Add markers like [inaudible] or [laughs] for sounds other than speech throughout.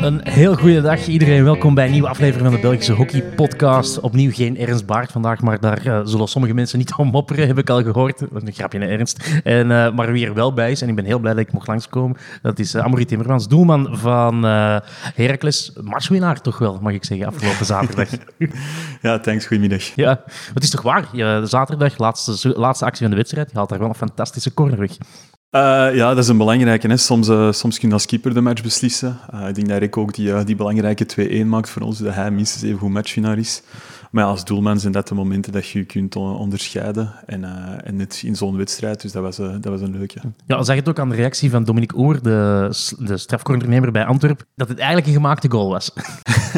Een heel goede dag iedereen. Welkom bij een nieuwe aflevering van de Belgische Hockey Podcast. Opnieuw geen Ernst Baart vandaag, maar daar eh, zullen sommige mensen niet om mopperen, heb ik al gehoord. Een grapje naar Ernst. En, eh, maar wie er wel bij is, en ik ben heel blij dat ik mocht langskomen, dat is uh, Amory Timmermans, doelman van Heracles. Matchwinnaar toch wel, mag ik zeggen, afgelopen zaterdag. [laughs] ja, thanks. Goedemiddag. Ja, het is toch waar? Ja, zaterdag, laatste, laatste actie van de wedstrijd, je haalt daar wel een fantastische corner weg. Uh, ja, dat is een belangrijke. Hè. Soms, uh, soms kun je als keeper de match beslissen. Uh, ik denk dat Rick ook die, die belangrijke 2-1 maakt voor ons, dat hij minstens even goed matchwinnaar is. Maar ja, als doelman zijn dat de momenten dat je je kunt onderscheiden. En, en net in zo'n wedstrijd, dus dat was, dat was een leuke. Ja, zag het ook aan de reactie van Dominique Oer, de, de strafcornernemer bij Antwerp, dat het eigenlijk een gemaakte goal was.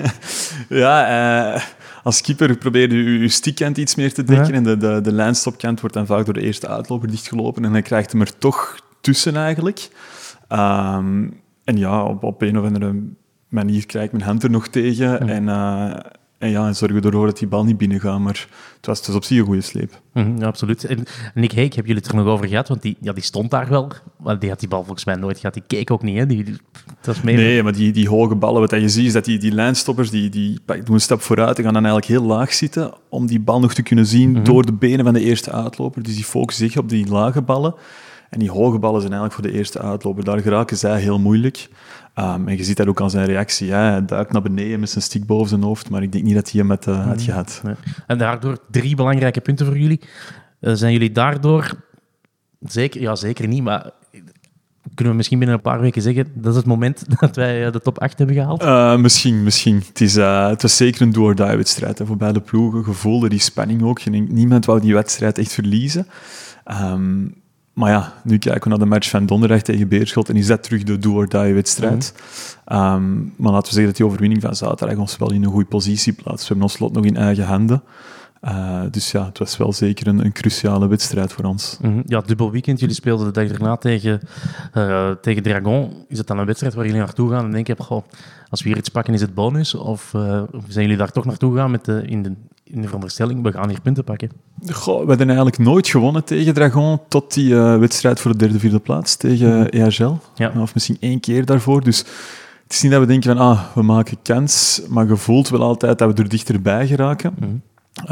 [laughs] ja, als keeper probeer je je stickkant iets meer te dekken. En de, de, de lijnstopkant wordt dan vaak door de eerste uitloper dichtgelopen. En dan krijgt hem er toch tussen eigenlijk. Um, en ja, op, op een of andere manier krijg ik mijn hand er nog tegen. En, uh, en ja, zorgen ervoor dat die bal niet binnengaat. Maar het was dus op zich een goede sleep. Mm, ja, absoluut. En Nick Heek, heb jullie het er nog over gehad? Want die, ja, die stond daar wel. Maar die had die bal volgens mij nooit gehad. Die keek ook niet. Hè? Die, dat is meer... Nee, maar die, die hoge ballen, wat je ziet, is dat die, die lijnstoppers die, die doen een stap vooruit en gaan dan eigenlijk heel laag zitten om die bal nog te kunnen zien mm -hmm. door de benen van de eerste uitloper. Dus die focussen zich op die lage ballen. En die hoge ballen zijn eigenlijk voor de eerste uitloper. Daar geraken zij heel moeilijk. Um, en je ziet dat ook aan zijn reactie. Ja, hij duikt naar beneden met zijn stick boven zijn hoofd, maar ik denk niet dat hij hem met, uh, had gehad. Nee. En daardoor drie belangrijke punten voor jullie. Uh, zijn jullie daardoor, zeker, ja zeker niet, maar kunnen we misschien binnen een paar weken zeggen dat is het moment [laughs] dat wij de top 8 hebben gehaald? Uh, misschien, misschien. Het, is, uh, het was zeker een do-or-die wedstrijd voor beide ploegen. Gevoelde die spanning ook. Niemand wou die wedstrijd echt verliezen. Um, maar ja, nu kijken we naar de match van donderdag tegen Beerschot en is dat terug de do-or-die-wedstrijd. Mm um, maar laten we zeggen dat die overwinning van zaterdag ons wel in een goede positie plaatst. We hebben ons slot nog in eigen handen. Uh, dus ja, het was wel zeker een, een cruciale wedstrijd voor ons. Mm -hmm. Ja, dubbel weekend. Jullie speelden de dag daarna tegen, uh, tegen Dragon. Is het dan een wedstrijd waar jullie naartoe gaan en denken, goh, als we hier iets pakken is het bonus? Of uh, zijn jullie daar toch naartoe gegaan met de, in, de, in de veronderstelling, we gaan hier punten pakken? Goh, we hebben eigenlijk nooit gewonnen tegen Dragon tot die wedstrijd voor de derde, vierde plaats tegen -hmm. EHL. Ja. Of misschien één keer daarvoor. Dus het is niet dat we denken van, ah, we maken kans, maar je voelt wel altijd dat we er dichterbij geraken. Mm -hmm.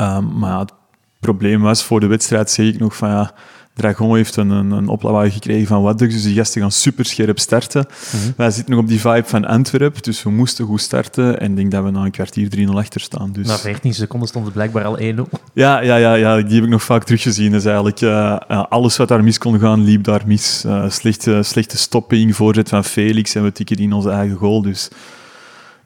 Um, maar ja, het probleem was voor de wedstrijd, zeg ik nog van ja, Dragon heeft een, een, een oplawaai gekregen van Waddux, dus die gasten gaan super scherp starten. Mm -hmm. Wij zitten nog op die vibe van Antwerp, dus we moesten goed starten. En ik denk dat we na een kwartier 3-0 achter staan. Dus... Na 14 seconden stond het blijkbaar al 1-0. Ja, ja, ja, ja, die heb ik nog vaak teruggezien. Dus eigenlijk uh, alles wat daar mis kon gaan, liep daar mis. Uh, slechte, slechte stopping, voorzet van Felix en we tikken in onze eigen goal. Dus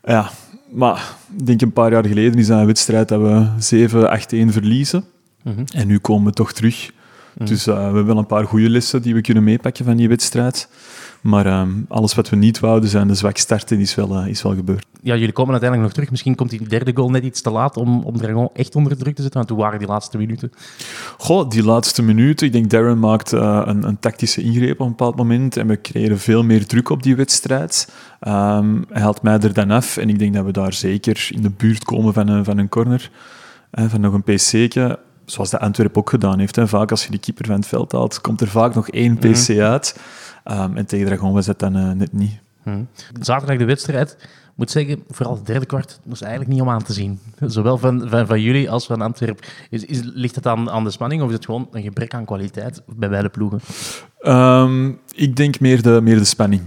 ja, maar ik denk een paar jaar geleden is dat een wedstrijd dat we 7-8-1 verliezen. Mm -hmm. En nu komen we toch terug. Mm. Dus uh, we hebben wel een paar goede lessen die we kunnen meepakken van die wedstrijd. Maar um, alles wat we niet wouden zijn de zwak starten, is wel, uh, is wel gebeurd. Ja, jullie komen uiteindelijk nog terug. Misschien komt die derde goal net iets te laat om, om Dragon echt onder druk te zetten. Want hoe waren die laatste minuten? Goh, die laatste minuten. Ik denk Darren maakt uh, een, een, tactische ingreep op een bepaald moment. En we creëren veel meer druk op die wedstrijd. Um, hij haalt mij er dan af. En ik denk dat we daar zeker in de buurt komen van een, van een corner. Van nog een PC'tje zoals de Antwerp ook gedaan heeft. Hè. Vaak als je de keeper van het veld haalt, komt er vaak nog één PC mm -hmm. uit. Um, en tegen Dragon was dat dan uh, net niet. Hmm. Zaterdag de wedstrijd. Ik moet zeggen, vooral het derde kwart, dat is eigenlijk niet om aan te zien. [laughs] Zowel van, van, van jullie als van Antwerp. Is, is, ligt het aan, aan de spanning of is het gewoon een gebrek aan kwaliteit bij beide ploegen? Um, ik denk meer de, meer de spanning.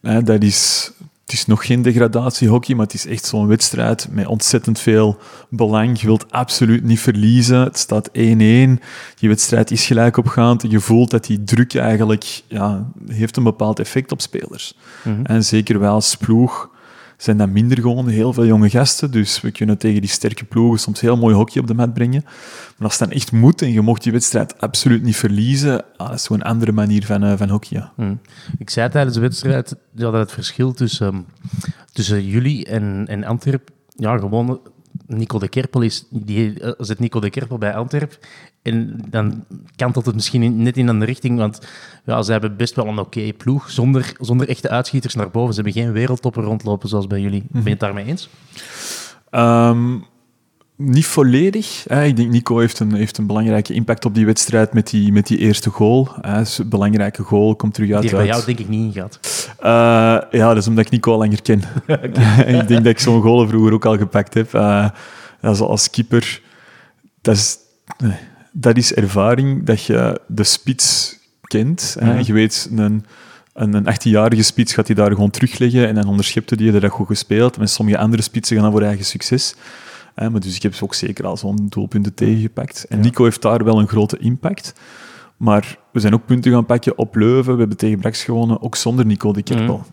Hè, dat is, het is nog geen degradatiehockey, maar het is echt zo'n wedstrijd met ontzettend veel belang. Je wilt absoluut niet verliezen. Het staat 1-1. Die wedstrijd is gelijk opgaand. Je voelt dat die druk eigenlijk ja, heeft een bepaald effect op spelers. Mm -hmm. En zeker wel als ploeg zijn dat minder gewoon heel veel jonge gasten. Dus we kunnen tegen die sterke ploegen soms heel mooi hockey op de mat brengen. Maar als het dan echt moet en je mocht die wedstrijd absoluut niet verliezen, ah, dat is gewoon een andere manier van, uh, van hockey. Hmm. Ik zei tijdens de wedstrijd dat het verschil tussen, tussen jullie en, en Antwerp ja, gewoon Nico de Kerpel is, die zit Nico de Kerpel bij Antwerp. En dan kantelt het misschien net in een richting, want ja, ze hebben best wel een oké ploeg, zonder, zonder echte uitschieters naar boven. Ze hebben geen wereldtoppen rondlopen zoals bij jullie. Ben je het daarmee eens? Um, niet volledig. Hè. Ik denk Nico heeft een, heeft een belangrijke impact op die wedstrijd met die, met die eerste goal. Hè. Dus een belangrijke goal, komt terug uit. Die er bij uit- jou denk ik niet in gaat. Eh, ja, dat is omdat ik Nico al langer ken. [laughs] [laughs] ik denk dat ik zo'n goal vroeger ook al gepakt heb. Eh, als, als keeper, dat is, dat is ervaring dat je de spits kent. hè. Je weet, een, een, een 18-jarige spits gaat hij daar gewoon terugleggen en dan onderschepte die dat goed gespeeld. Met sommige andere spitsen gaan dan voor eigen succes. Hè, maar dus ik heb ze ook zeker al zo'n doelpunten tegengepakt. En. Nico heeft daar wel een grote impact. Maar we zijn ook punten gaan pakken op Leuven. We hebben tegen Brax gewonnen, ook zonder Nico de Kerpel.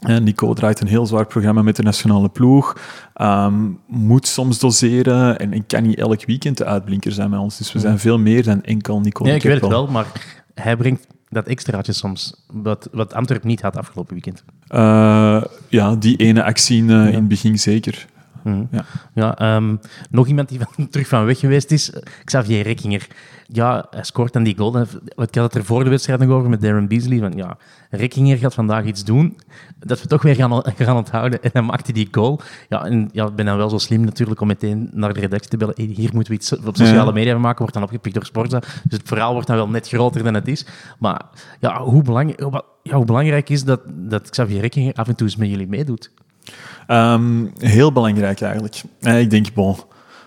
Hè, Nico draait een heel zwaar programma met de nationale ploeg. Ehm, moet soms doseren en, en kan niet elk weekend de uitblinker zijn bij ons. Dus we zijn veel meer dan enkel Nico de ik weet het wel, maar hij brengt dat extraatje soms, wat, wat Antwerp niet had afgelopen weekend. Eh, ja, die ene actie eh, in het begin zeker. Mhm. Ja. Ja, ehm, nog iemand die [laughs] van, terug van weg geweest is, Xavier Rekkinger. Ja, hij scoort dan die goal. Ik had het er voor de wedstrijd nog over met Darren Beasley. Van, ja, Rekkinger gaat vandaag iets doen dat we toch weer gaan, [laughs] gaan onthouden. En dan maakte hij die goal. Ja, en ja, ik ben dan wel zo slim natuurlijk om meteen naar de redactie te bellen. Hey, hier moeten we iets op sociale media maken. Wordt dan opgepikt door Sporza. Dus het verhaal wordt dan wel net groter dan het is. Maar ja, hoe, belang, ja, hoe belangrijk is dat, dat Xavier Rekkinger af en toe eens met jullie meedoet? Ehm, heel belangrijk eigenlijk. Eh, ik denk, bon,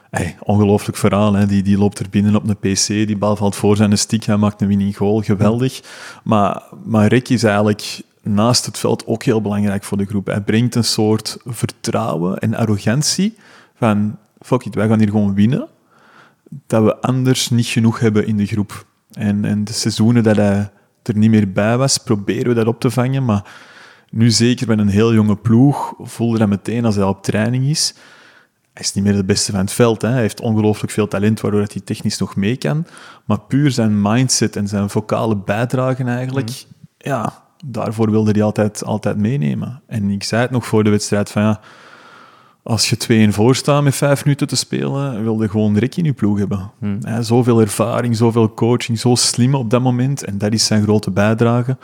hey, ongelooflijk verhaal. Hè. Die, die loopt er binnen op een PC, die bal valt voor zijn stick, hij maakt een winning goal, geweldig. Maar, maar Rick is eigenlijk naast het veld ook heel belangrijk voor de groep. Hij brengt een soort vertrouwen en arrogantie van, fuck it, wij gaan hier gewoon winnen. Dat we anders niet genoeg hebben in de groep. En, en de seizoenen dat hij er niet meer bij was, proberen we dat op te vangen, maar nu zeker met een heel jonge ploeg voelde dat meteen als hij op training is. Hij is niet meer de beste van het veld. Hè. Hij heeft ongelooflijk veel talent, waardoor hij technisch nog mee kan. Maar puur zijn mindset en zijn vocale bijdrage eigenlijk, ja, daarvoor wilde hij altijd, altijd meenemen. En ik zei het nog voor de wedstrijd van ja, als je 2-1 voor staat met vijf minuten te spelen, wilde gewoon Rick in je ploeg hebben. Hè, zoveel ervaring, zoveel coaching, zo slim op dat moment. En dat is zijn grote bijdrage.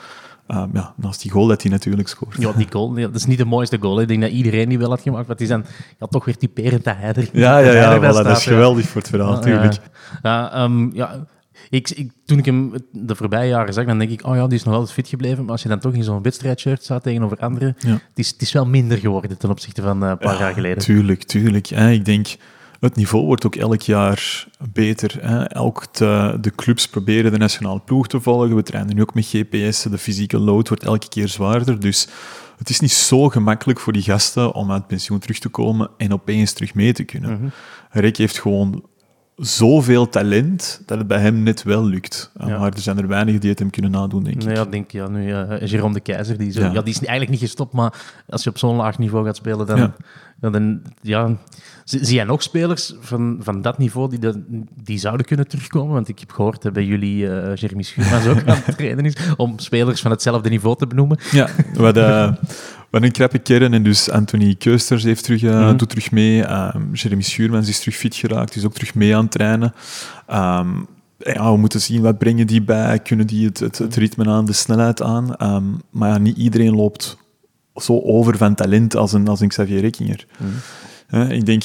Uh, ja, naast die goal dat hij natuurlijk scoort. Ja, die goal, ja, dat is niet de mooiste goal. hè. Ik denk dat iedereen die wel had gemaakt, maar het is dan ja, toch weer typerend dat hij er Ja, ja, ja, [laughs] dat is ja. geweldig voor het verhaal, natuurlijk. Ja, ja, ehm, ja, ik, ik, toen ik hem de voorbije jaren zag, dan denk ik, oh ja, die is nog wel fit gebleven. Maar als je dan toch in zo'n wedstrijdshirt staat tegenover anderen, Ja. het, is, het is wel minder geworden ten opzichte van eh, een paar jaar geleden. Tuurlijk, tuurlijk. Hè. Ik denk, het niveau wordt ook elk jaar beter. Hè. Elk de, de clubs proberen de nationale ploeg te volgen. We trainen nu ook met GPS. De fysieke load wordt elke keer zwaarder. Dus het is niet zo gemakkelijk voor die gasten om uit pensioen terug te komen en opeens terug mee te kunnen. Mhm. Rick heeft gewoon zoveel talent dat het bij hem net wel lukt. Uh, Ja. Maar er zijn er weinigen die het hem kunnen nadoen, denk ik. Ja, ik denk, ja, nu, eh Jérôme de Keizer, die, zo, Ja. ja. die is eigenlijk niet gestopt, maar als je op zo'n laag niveau gaat spelen, dan... Ja. Dan ja, zie, jij nog spelers van, van dat niveau die, die zouden kunnen terugkomen? Want ik heb gehoord dat bij jullie eh Jeremy Schuurmans ook aan het trainen is, om spelers van hetzelfde niveau te benoemen. Ja, we [laughs] hadden een krappe kern en dus Anthony Keusters heeft terug, eh, Mhm. doet terug mee. Ehm, Jeremy Schuurmans is terug fit geraakt, is ook terug mee aan het trainen. Ehm, ja, we moeten zien, wat brengen die bij? Kunnen die het, het, het ritme aan, de snelheid aan? Ehm, maar ja, niet iedereen loopt zo over van talent als een, als een Xavier Rekkinger. Hè, ik denk,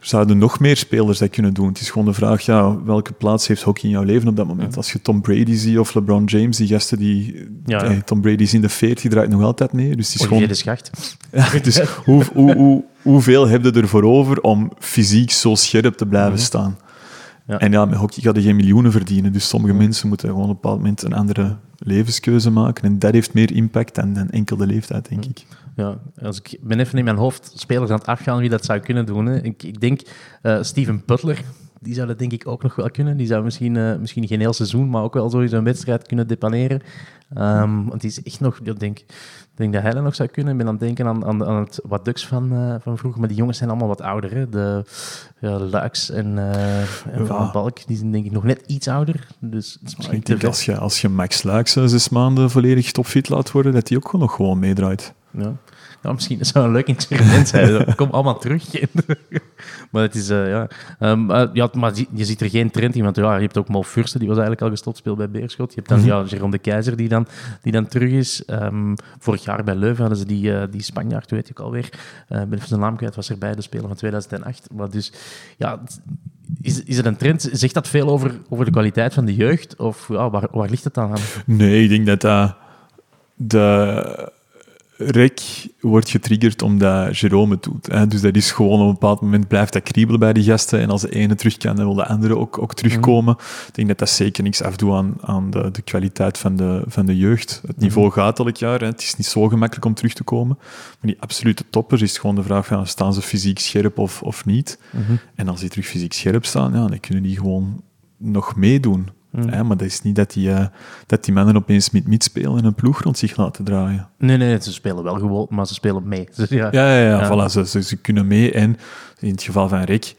zouden nog meer spelers dat kunnen doen. Het is gewoon de vraag, ja, welke plaats heeft hockey in jouw leven op dat moment? Als je Tom Brady ziet of LeBron James, die gasten die... Ja. eh, Tom Brady is in de 40, draait nog altijd mee. Dus het is Olivier gewoon... de Schacht. Ja, [laughs] dus hoe, hoe, hoe, hoeveel heb je ervoor over om fysiek zo scherp te blijven staan? Ja. En ja, met hockey ga je geen miljoenen verdienen. Dus sommige mensen moeten gewoon op een bepaald moment een andere levenskeuze maken. En dat heeft meer impact dan, dan enkel de leeftijd, denk ik. Ja, als ik ben even in mijn hoofd spelers aan het afgaan wie dat zou kunnen doen. Hè. Ik, ik denk eh, Steven Butler, die zou dat denk ik ook nog wel kunnen. Die zou misschien, eh, misschien geen heel seizoen, maar ook wel sowieso een wedstrijd kunnen depaneren. Ehm, want die is echt nog, ik denk, denk dat hij dat nog zou kunnen. Ik ben aan het denken aan, aan, aan het wat Ducks van, eh, van vroeger, maar die jongens zijn allemaal wat ouder. Hè. De ja, Luiks en, en Van Ja. Balk, die zijn denk ik nog net iets ouder. Dus het is misschien Ik denk als je, als je Max eh, zes maanden volledig topfit laat worden, dat hij ook gewoon nog gewoon meedraait. Ja. ja, misschien zou een leuk experiment zijn. [laughs] Kom allemaal terug. maar het is, uh, ja. Um, uh, ja. Maar je ziet er geen trend in, want ja, je hebt ook Mo Fursten, die was eigenlijk al gestopt, speelt bij Beerschot. Je hebt dan mm -hmm. ja, Jerome de Keizer, die dan, die dan terug is. Um, vorig jaar bij Leuven hadden ze die, uh, die Spanjaard, weet ik alweer. Uh, ben even zijn naam kwijt, was erbij, de speler van 2008. Maar dus, ja... Is, is het een trend? Zegt dat veel over, over de kwaliteit van de jeugd? Of ja, waar, waar ligt het dan aan? Nee, ik denk dat dat... De rek wordt getriggerd omdat Jerome het doet. Hè. Dus dat is gewoon op een bepaald moment blijft dat kriebelen bij die gasten. En als de ene terug kan, dan wil de andere ook, ook terugkomen. Mm. Ik denk dat dat zeker niks afdoet aan, aan de, de kwaliteit van de, van de jeugd. Het niveau mm. gaat elk jaar. Hè. Het is niet zo gemakkelijk om terug te komen. Maar die absolute toppers is gewoon de vraag van, staan ze fysiek scherp of, of niet? Mhm. -hmm. En als die terug fysiek scherp staan, ja, dan kunnen die gewoon nog meedoen. Mm. Ja, maar dat is niet dat die, uh, dat die mannen opeens met mid spelen en een ploeg rond zich laten draaien. Nee, nee, ze spelen wel gewoon, maar ze spelen mee. Dus [laughs] ja, ja, ja, ja, ja. Voilà, ze, ze, ze, kunnen mee. En in het geval van Rick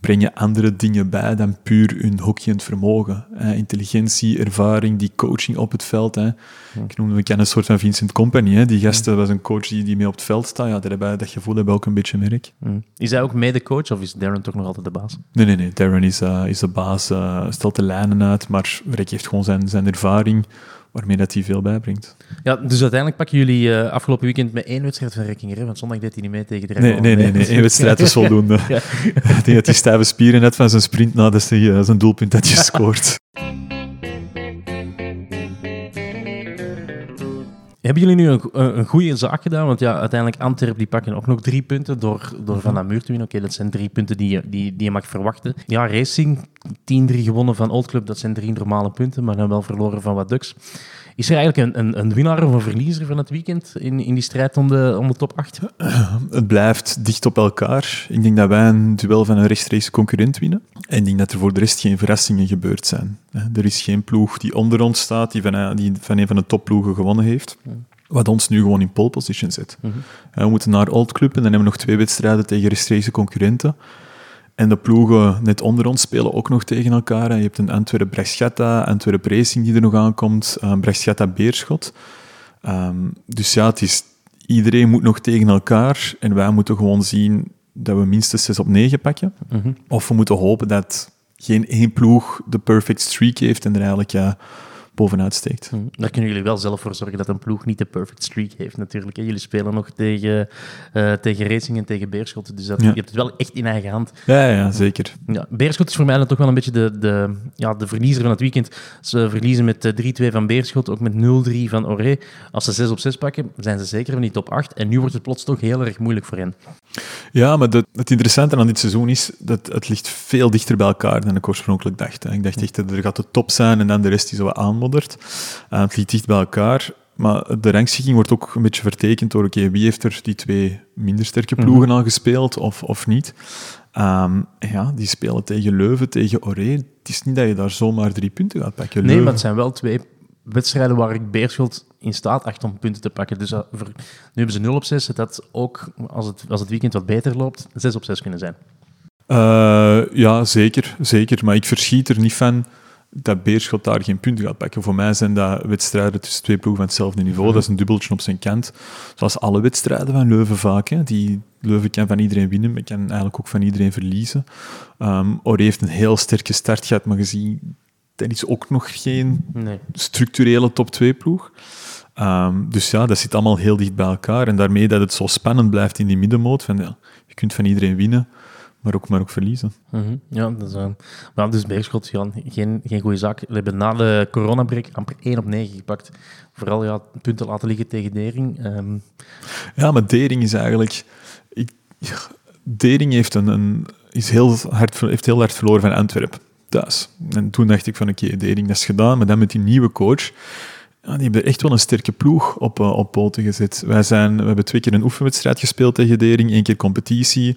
brengen andere dingen bij dan puur hun hockeyend vermogen. Eh, intelligentie, ervaring, die coaching op het veld. Hè. Hm. Ik noemde, we kennen een soort van Vincent Company. Hè. Die gasten was een coach die, die mee op het veld staat. Ja, daarbij, dat gevoel hebben we ook een beetje merk. Hm. Is hij ook mede-coach of is Darren toch nog altijd de baas? Nee, nee, nee. Darren is, uh, is de baas, uh, stelt de lijnen uit, maar Rick heeft gewoon zijn, zijn ervaring waarmee dat hij veel bijbrengt. Ja, dus uiteindelijk pakken jullie uh, afgelopen weekend met één wedstrijd van Rekkinger, want zondag deed hij niet mee tegen de Nee, nee, nee, nee, één wedstrijd is [laughs] voldoende. ja. [laughs] Ik denk dat hij stijve spieren net van zijn sprint nadat hij uh, zijn doelpunt had gescoord. [laughs] Hebben jullie nu een, een goede zaak gedaan? Want ja, uiteindelijk Antwerp die pakken ook nog drie punten door, door Van Namur te winnen. Oké, dat zijn drie punten die je, die, die je mag verwachten. Ja, Racing, 10-3 gewonnen van Old Club, dat zijn drie normale punten, maar dan wel verloren van wat Ducks. Is er eigenlijk een, een, een winnaar of een verliezer van het weekend in, in die strijd om de, om de top 8? Het blijft dicht op elkaar. Ik denk dat wij een duel van een rechtstreekse concurrent winnen. En ik denk dat er voor de rest geen verrassingen gebeurd zijn. Er is geen ploeg die onder ons staat, die van, die van een van de topploegen gewonnen heeft. Wat ons nu gewoon in pole position zet. Mm -hmm. We moeten naar Old Club en dan hebben we nog twee wedstrijden tegen rechtstreekse concurrenten. En de ploegen net onder ons spelen ook nog tegen elkaar. Je hebt een Antwerp-Brechtschatta, Antwerp-Racing die er nog aankomt, uh, Brechtschatta-Beerschot. Um, dus ja, het is, iedereen moet nog tegen elkaar en wij moeten gewoon zien dat we minstens 6 op 9 pakken. Mm -hmm. Of we moeten hopen dat geen één ploeg de perfect streak heeft en er eigenlijk ja, bovenuit steekt. Mm, daar kunnen jullie wel zelf voor zorgen dat een ploeg niet de perfect streak heeft natuurlijk. Jullie spelen nog tegen, uh, tegen Racing en tegen Beerschot, dus dat, Ja. je hebt het wel echt in eigen hand. Ja, ja, zeker. Ja, Beerschot is voor mij dan toch wel een beetje de, de, ja, de verliezer van het weekend. Ze verliezen met eh, 3-2 van Beerschot, ook met 0-3 van Oré. Als ze 6 op 6 pakken, zijn ze zeker van die top 8. En nu wordt het plots toch heel erg moeilijk voor hen. Ja, maar het interessante aan dit seizoen is dat het ligt veel dichter bij elkaar dan ik oorspronkelijk dacht. hè. Ik dacht echt dat er gaat de top zijn en dan de rest die zo aanmoddert. Uh, het ligt dicht bij elkaar, maar de rangschikking wordt ook een beetje vertekend door oké, wie heeft er die twee minder sterke ploegen al gespeeld of, of niet. Um, ja, die spelen tegen Leuven, tegen Oré. Het is niet dat je daar zomaar drie punten gaat pakken. Nee, maar het zijn wel twee wedstrijden waar ik Beerschot in staat acht om punten te pakken. Dus voor- nu hebben ze 0 op 6. Het had ook, als het, als het weekend wat beter loopt, 6 op 6 kunnen zijn. Uh, ja, zeker, zeker. Maar ik verschiet er niet van dat Beerschot daar geen punten gaat pakken. Voor mij zijn dat wedstrijden tussen twee ploegen van hetzelfde niveau. Dat is een dubbeltje op zijn kant. Zoals alle wedstrijden van Leuven vaak. Hè. Die, Leuven kan van iedereen winnen, maar kan eigenlijk ook van iedereen verliezen. Um, heeft een heel sterke start gehad, maar gezien dat is ook nog geen Nee. structurele top 2 ploeg. Um, dus ja, dat zit allemaal heel dicht bij elkaar. En daarmee dat het zo spannend blijft in die middenmoot. Van, ja, je kunt van iedereen winnen, maar ook, maar ook verliezen. Mhm, Ja, dat is, uh, maar dus Beerschot, Jan, geen, geen goede zaak. We hebben na de coronabreak amper 1 op 9 gepakt. Vooral ja, punten laten liggen tegen Dering. Ehm, Ja, maar Dering is eigenlijk... Ik, ja, Dering heeft, een, een, is heel hard, heeft heel hard verloren van Antwerpen, thuis. En toen dacht ik van, oké, Dering, dat is gedaan. Maar dan met die nieuwe coach... Die hebben echt wel een sterke ploeg op, uh, op poten gezet. Wij zijn, we hebben twee keer een oefenwedstrijd gespeeld tegen Dering, één keer competitie,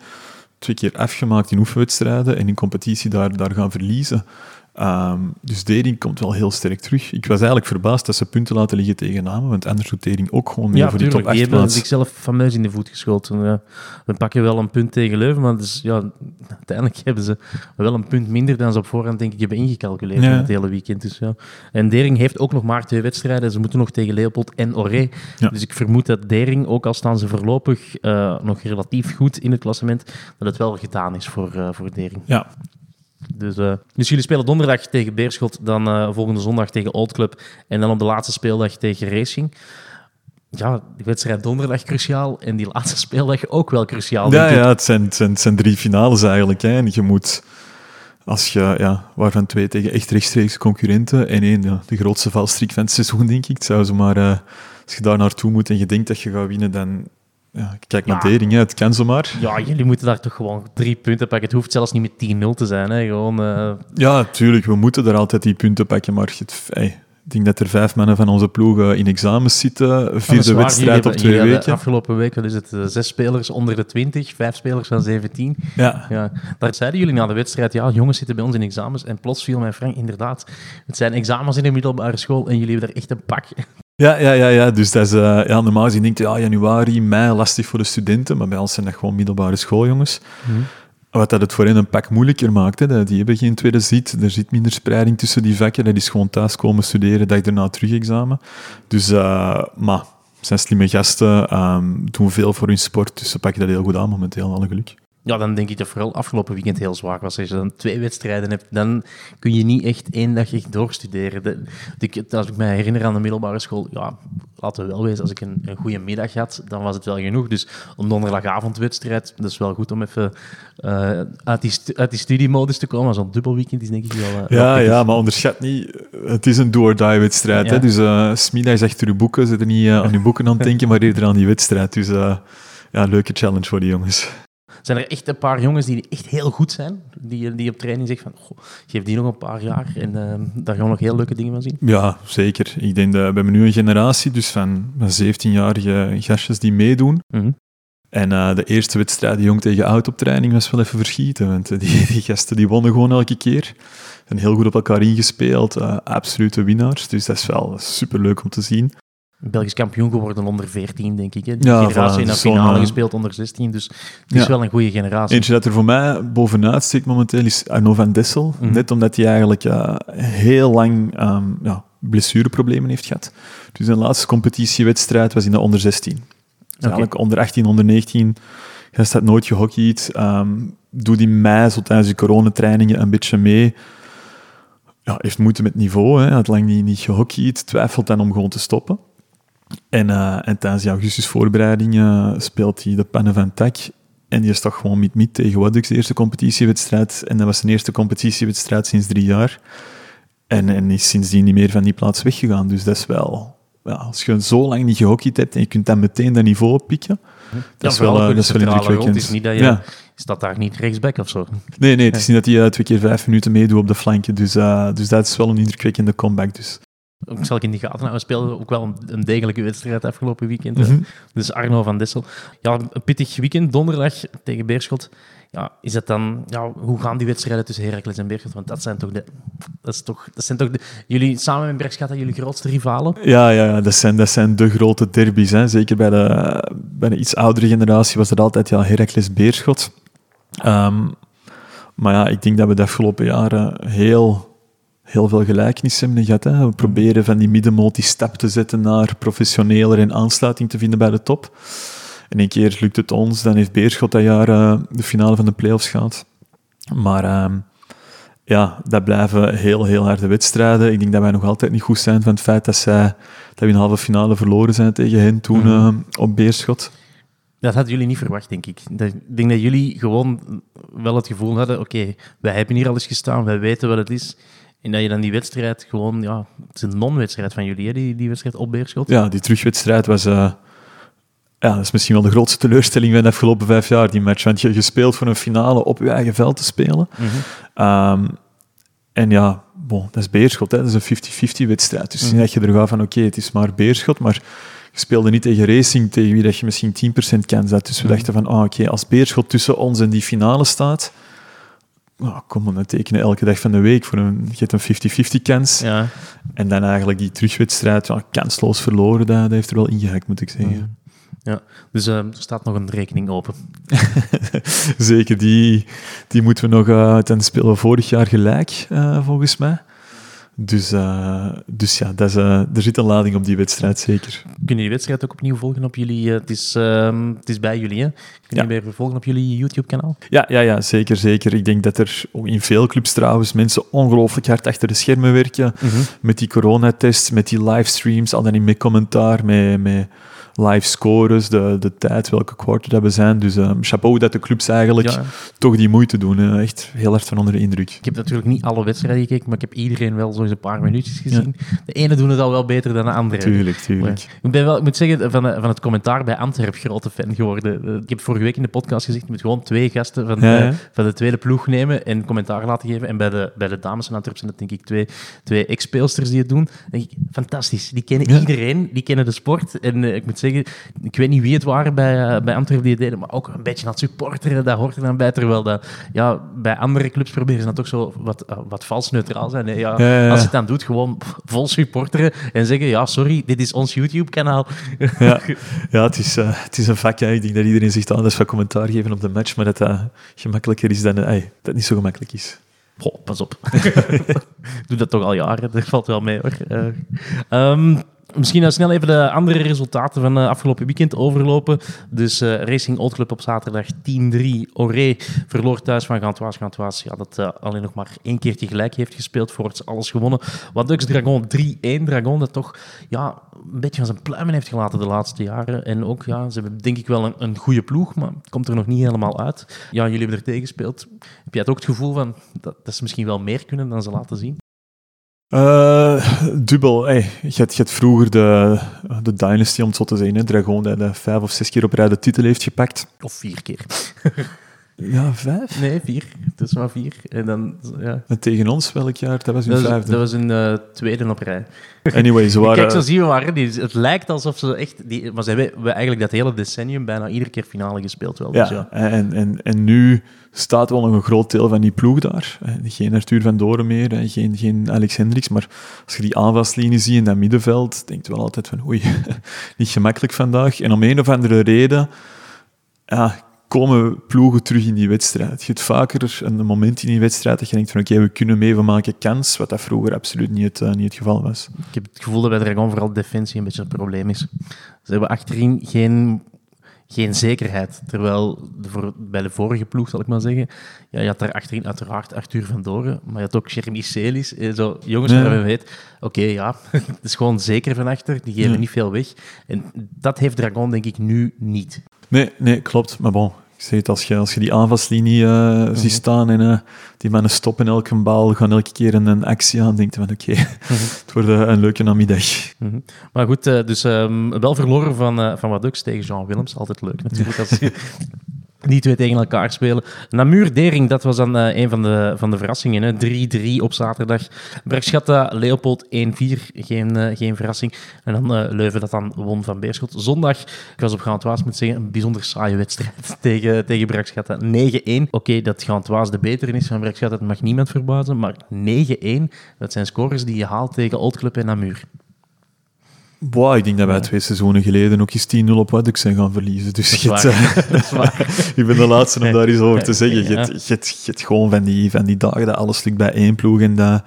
twee keer afgemaakt in oefenwedstrijden en in competitie daar, daar gaan verliezen. Ehm, dus Dering komt wel heel sterk terug. Ik was eigenlijk verbaasd dat ze punten laten liggen tegen Namen, want anders doet Dering ook gewoon mee Ja, voor die top tuurlijk. 8 Die hebben plaats. zichzelf fameus in de voet geschoten. Ja. We pakken wel een punt tegen Leuven, maar dus, ja, uiteindelijk [laughs] hebben ze wel een punt minder dan ze op voorhand denk ik hebben ingecalculeerd Ja. in het hele weekend. Dus, ja. En Dering heeft ook nog maar twee wedstrijden. Ze moeten nog tegen Leopold en Oré. Ja. Dus ik vermoed dat Dering, ook al staan ze voorlopig eh, nog relatief goed in het klassement, dat het wel gedaan is voor, eh, voor Dering. Ja, Dus, dus jullie spelen donderdag tegen Beerschot, dan eh, volgende zondag tegen Old Club en dan op de laatste speeldag tegen Racing. Ja, die wedstrijd donderdag cruciaal en die laatste speeldag ook wel cruciaal. ja, ja het, zijn, het, zijn, het zijn drie finales eigenlijk. Hè. En je moet, als je, ja, waarvan twee tegen echt rechtstreeks concurrenten en één, ja, de grootste valstrik van het seizoen, denk ik. Het zou ze maar, eh, als je daar naartoe moet en je denkt dat je gaat winnen, dan ja, kijk naar Ja. Dering, hè. het kan zomaar. Ja, jullie moeten daar toch gewoon drie punten pakken. Het hoeft zelfs niet met 10-0 te zijn. Hè. Gewoon, eh, Ja, tuurlijk, we moeten er altijd die punten pakken, maar het, ik denk dat er vijf mannen van onze ploeg eh, in examens zitten, vierde waar. wedstrijd op twee weken. Afgelopen week is het eh, zes spelers onder de 20, vijf spelers van 17. Ja. Ja, daar zeiden jullie na de wedstrijd, ja, jongens zitten bij ons in examens. En plots viel mij Frank, inderdaad, het zijn examens in de middelbare school en jullie hebben er echt een pak. Ja, ja, ja, ja, dus dat is, eh, ja, normaal gezien denk je, ja, januari, mei, lastig voor de studenten, maar bij ons zijn dat gewoon middelbare schooljongens. Wat dat het voor hen een pak moeilijker maakt. Hè. Dat- Die hebben geen tweede zit, er zit minder spreiding tussen die vakken. Dat is gewoon thuis komen studeren, dag daarna terug examen. Dus, eh, maar, zijn slimme gasten, ehm, doen veel voor hun sport, dus ze pakken dat heel goed aan momenteel, alle geluk. Ja, dan denk ik dat vooral afgelopen weekend heel zwaar was. Als je dan twee wedstrijden hebt, dan kun je niet echt één dag echt doorstuderen. De, als ik me herinner aan de middelbare school, ja, laten we wel wezen, als ik een, een goede middag had, dan was het wel genoeg. Dus een donderdagavondwedstrijd, dat is wel goed om even eh, uit, die uit die studiemodus te komen. Zo'n dubbelweekend is denk ik wel... eh, Ja, ja, maar onderschat niet, het is een do-or-die-wedstrijd. Ja. Dus eh smiddags achter je boeken, zit er niet aan je boeken aan het denken, maar eerder aan die wedstrijd. Dus ja, leuke challenge voor die jongens. Zijn er echt een paar jongens die echt heel goed zijn? Die, die op training zeggen van, geef die nog een paar jaar en eh, daar gaan we nog heel leuke dingen van zien. Ja, zeker. Ik denk dat we hebben nu een generatie dus van, van 17-jarige gastjes die meedoen. Mhm. En eh, de eerste wedstrijd jong tegen oud op training was wel even verschieten. Want eh, die, die gasten die wonnen gewoon elke keer. En heel goed op elkaar ingespeeld. eh, absolute winnaars. Dus dat is wel superleuk om te zien. Belgisch kampioen geworden onder 14, denk ik. Hè. Die Ja, generatie voilà, in de finale eh, gespeeld onder 16. Dus het is Ja. wel een goede generatie. Eentje dat er voor mij bovenuit steekt momenteel is Arno van Dessel. Mhm. Net omdat hij eigenlijk eh, heel lang ehm, ja, blessureproblemen heeft gehad. Dus zijn laatste competitiewedstrijd was in de onder 16. Dus eigenlijk onder 18, onder 19. Hij staat nooit gehockeyd. Ehm doet in mei, zo tijdens de coronatrainingen, een beetje mee. Ja, heeft moeite met niveau. Hè. Had lang niet, niet gehockeyd. Twijfelt dan om gewoon te stoppen. En, eh, en tijdens die augustusvoorbereiding eh, speelt hij de pannen van Tak. En die is toch gewoon mid-mid tegen Waddux, de eerste competitiewedstrijd. En dat was zijn eerste competitiewedstrijd sinds drie jaar. En, en is sindsdien niet meer van die plaats weggegaan. Dus dat is wel... Ja, als je zo lang niet gehockeyd hebt en je kunt dan meteen dat niveau oppikken, dat is wel, vooral eh, dat is wel rol. indrukwekkend. Het is niet dat je Ja. staat daar niet rechtsback of zo. Nee, nee, het is niet dat hij twee keer vijf minuten meedoet op de flanken. Dus, dus dat is wel een indrukwekkende comeback. Dus. Ook zal ik in de gaten houden. We speelden ook wel een, een degelijke wedstrijd afgelopen weekend. Mhm. Dus Arno van Dessel. Ja, een pittig weekend, donderdag tegen Beerschot. Ja, is dat dan, ja, hoe gaan die wedstrijden tussen Heracles en Beerschot? Want dat zijn toch de... Dat, is toch, dat zijn toch de, jullie, samen met Bergschatten, jullie grootste rivalen? Ja, ja, ja dat, zijn, dat zijn de grote derbies. Hè. Zeker bij de, bij de iets oudere generatie was dat altijd ja, Heracles Beerschot. Ehm, maar ja, ik denk dat we de afgelopen jaren heel, heel veel gelijkenissen hebben gehad. Hè. We proberen van die middenmoot die stap te zetten naar professioneler en aansluiting te vinden bij de top. En een keer lukt het ons, dan heeft Beerschot dat jaar eh, de finale van de play-offs gehad. Maar ehm, ja, dat blijven heel, heel harde wedstrijden. Ik denk dat wij nog altijd niet goed zijn van het feit dat, zij, dat we in de halve finale verloren zijn tegen hen toen Mhm. eh, op Beerschot. Dat hadden jullie niet verwacht, denk ik. Dat- Ik denk dat jullie gewoon wel het gevoel hadden, oké, wij hebben hier al eens gestaan, wij weten wat het is. En dat je dan die wedstrijd gewoon, ja, het is een non-wedstrijd van jullie, hè, die, die wedstrijd op Beerschot. Ja, die terugwedstrijd was... eh, ja, dat is misschien wel de grootste teleurstelling van de afgelopen vijf jaar, die match. Want je gespeeld voor een finale op je eigen veld te spelen. Mhm. Ehm, en ja, bon, dat is Beerschot, hè. dat is een 50-50 wedstrijd. Dus Mhm. niet dat je er gaat van, oké, het is maar Beerschot, maar je speelde niet tegen Racing, tegen wie dat je misschien 10% kans had. Dus we Mhm. dachten van, ah, oké, als Beerschot tussen ons en die finale staat, oh, kom dan tekenen elke dag van de week voor een, je hebt een 50-50 kans. Ja. En dan eigenlijk die terugwedstrijd, ja, kansloos verloren, dat, dat heeft er wel ingehakt, moet ik zeggen. ja. Dus eh, er staat nog een rekening open. [laughs] Zeker, die, die moeten we nog uh, ten spelen vorig jaar gelijk, uh, volgens mij. Dus, uh, dus ja, dat is, uh, er zit een lading op die wedstrijd, zeker. Kunnen jullie wedstrijd ook opnieuw volgen op jullie... Uh, het, is, ehm, het is bij jullie, hè? Kunnen jullie weer volgen op jullie YouTube-kanaal? Ja, ja, ja, zeker, zeker. Ik denk dat er in veel clubs trouwens mensen ongelooflijk hard achter de schermen werken. Mm -hmm. Met die coronatests, met die livestreams, al dan niet met commentaar, met... met live scores, de, de tijd, welke quarter dat we zijn. Dus uh, chapeau dat de clubs eigenlijk ja. toch die moeite doen. Uh, echt heel hard van onder de indruk. Ik heb natuurlijk niet alle wedstrijden gekeken, maar ik heb iedereen wel zo eens een paar minuutjes gezien. Ja. De ene doen het al wel beter dan de andere. Tuurlijk, tuurlijk. Maar ik, ben wel, ik moet zeggen, van, van het commentaar bij Antwerp grote fan geworden. Ik heb vorige week in de podcast gezegd, je moet gewoon twee gasten van, ja, de, van de tweede ploeg nemen en commentaar laten geven. En bij de, bij de dames van Antwerp zijn dat denk ik twee, twee ex-speelsters die het doen. denk ik, fantastisch. Die kennen iedereen, die kennen de sport. En uh, ik moet zeggen, ik weet niet wie het waren bij, uh, bij Antwerpen die het deden, maar ook een beetje aan het supporteren, dat hoort er dan bij. Terwijl dat, ja, bij andere clubs proberen ze dan toch zo wat, uh, wat vals neutraal zijn. Hè? Ja, ja, ja. Als je het dan doet, gewoon vol supporteren en zeggen, ja, sorry, dit is ons YouTube-kanaal. Ja, [laughs] ja het, is, uh, het is een vak. Ik denk dat iedereen zich anders van commentaar geven op de match, maar dat dat gemakkelijker is dan dat het niet zo gemakkelijk is. Goh, pas op. [laughs] Doe dat toch al jaren, dat valt wel mee hoor. Um, Misschien nou snel even de andere resultaten van uh, afgelopen weekend overlopen. Dus uh, Racing Old Club op zaterdag 10-3. Oré verloor thuis van Gantoise. Gantoise ja, dat uh, alleen nog maar één keertje gelijk heeft gespeeld voor het alles gewonnen. Wat Dux Dragon 3-1. Dragon dat toch ja, een beetje van zijn pluimen heeft gelaten de laatste jaren. En ook, ja, ze hebben denk ik wel een, een goede ploeg, maar het komt er nog niet helemaal uit. Ja, jullie hebben er tegen gespeeld. Heb jij het ook het gevoel van dat, dat ze misschien wel meer kunnen dan ze laten zien? Uh, dubbel. Hey, je, had, vroeger de, de Dynasty, om het zo te zeggen. Hè? Dragon, die de vijf of zes keer op rij de titel heeft gepakt. Of vier keer. [laughs] ja, vijf? Nee, vier. Het is maar vier. En, dan, ja. en tegen ons, welk jaar? Dat was hun dat vijfde. Dat was een uh, tweede op rij. [laughs] Anyway, ze waren... Kijk, zo zien we waren. Die, het lijkt alsof ze echt... Die, maar ze hebben eigenlijk dat hele decennium bijna iedere keer finale gespeeld. Wel, ja, dus ja. En, en, en nu staat wel nog een groot deel van die ploeg daar. Geen Arthur van Doren meer, geen, geen Alex Hendricks. Maar als je die aanvalslinie ziet in dat middenveld, denk je wel altijd van oei, [laughs] niet gemakkelijk vandaag. En om een of andere reden ja, komen ploegen terug in die wedstrijd. Je hebt vaker een moment in die wedstrijd dat je denkt van oké, okay, we kunnen mee, we maken kans, wat dat vroeger absoluut niet het, uh, niet het geval was. Ik heb het gevoel dat bij Dragon vooral defensie een beetje een probleem is. Ze hebben achterin geen geen zekerheid. Terwijl de voor, bij de vorige ploeg, zal ik maar zeggen, ja, je had daar achterin uiteraard Arthur van Doren, maar je had ook Jeremy Celis. Eh, zo, jongens waarvan je weet, oké, okay, ja, [laughs] het is gewoon zeker van achter, die geven Ja. niet veel weg. En dat heeft Dragon denk ik nu niet. Nee, nee, klopt. Maar bon, ik zeg het, als je, als je die aanvalslinie eh ziet staan en eh, die mannen stoppen elke bal, gaan elke keer een, een actie aan, denk je van oké, [laughs] het wordt eh, een leuke namiddag. Mhm. Maar goed, dus ehm, wel verloren van, van Wadux tegen Jean Willems. Altijd leuk natuurlijk als [laughs] je die twee tegen elkaar spelen. Namur Dering, dat was dan eh, een van de, van de verrassingen. hè. 3-3 op zaterdag. Bergschatta, Leopold 1-4, geen, eh, geen verrassing. En dan eh, Leuven dat dan won van Beerschot. Zondag, ik was op Gantoise moet zeggen, een bijzonder saaie wedstrijd [laughs] tegen, tegen Bergschatta. 9-1. Oké, dat Gantoise de betere is van Bergschatta, dat mag niemand verbazen. Maar 9-1, dat zijn scores die je haalt tegen Old Club en Namur. Boah, ik denk dat wij twee seizoenen geleden ook eens 10-0 op Waduk zijn gaan verliezen. Dus Dat eh, [laughs] [laughs] ik ben de laatste om daar iets over te zeggen. Je hebt, gewoon van die, van die dagen dat alles lukt bij één ploeg. En, dat,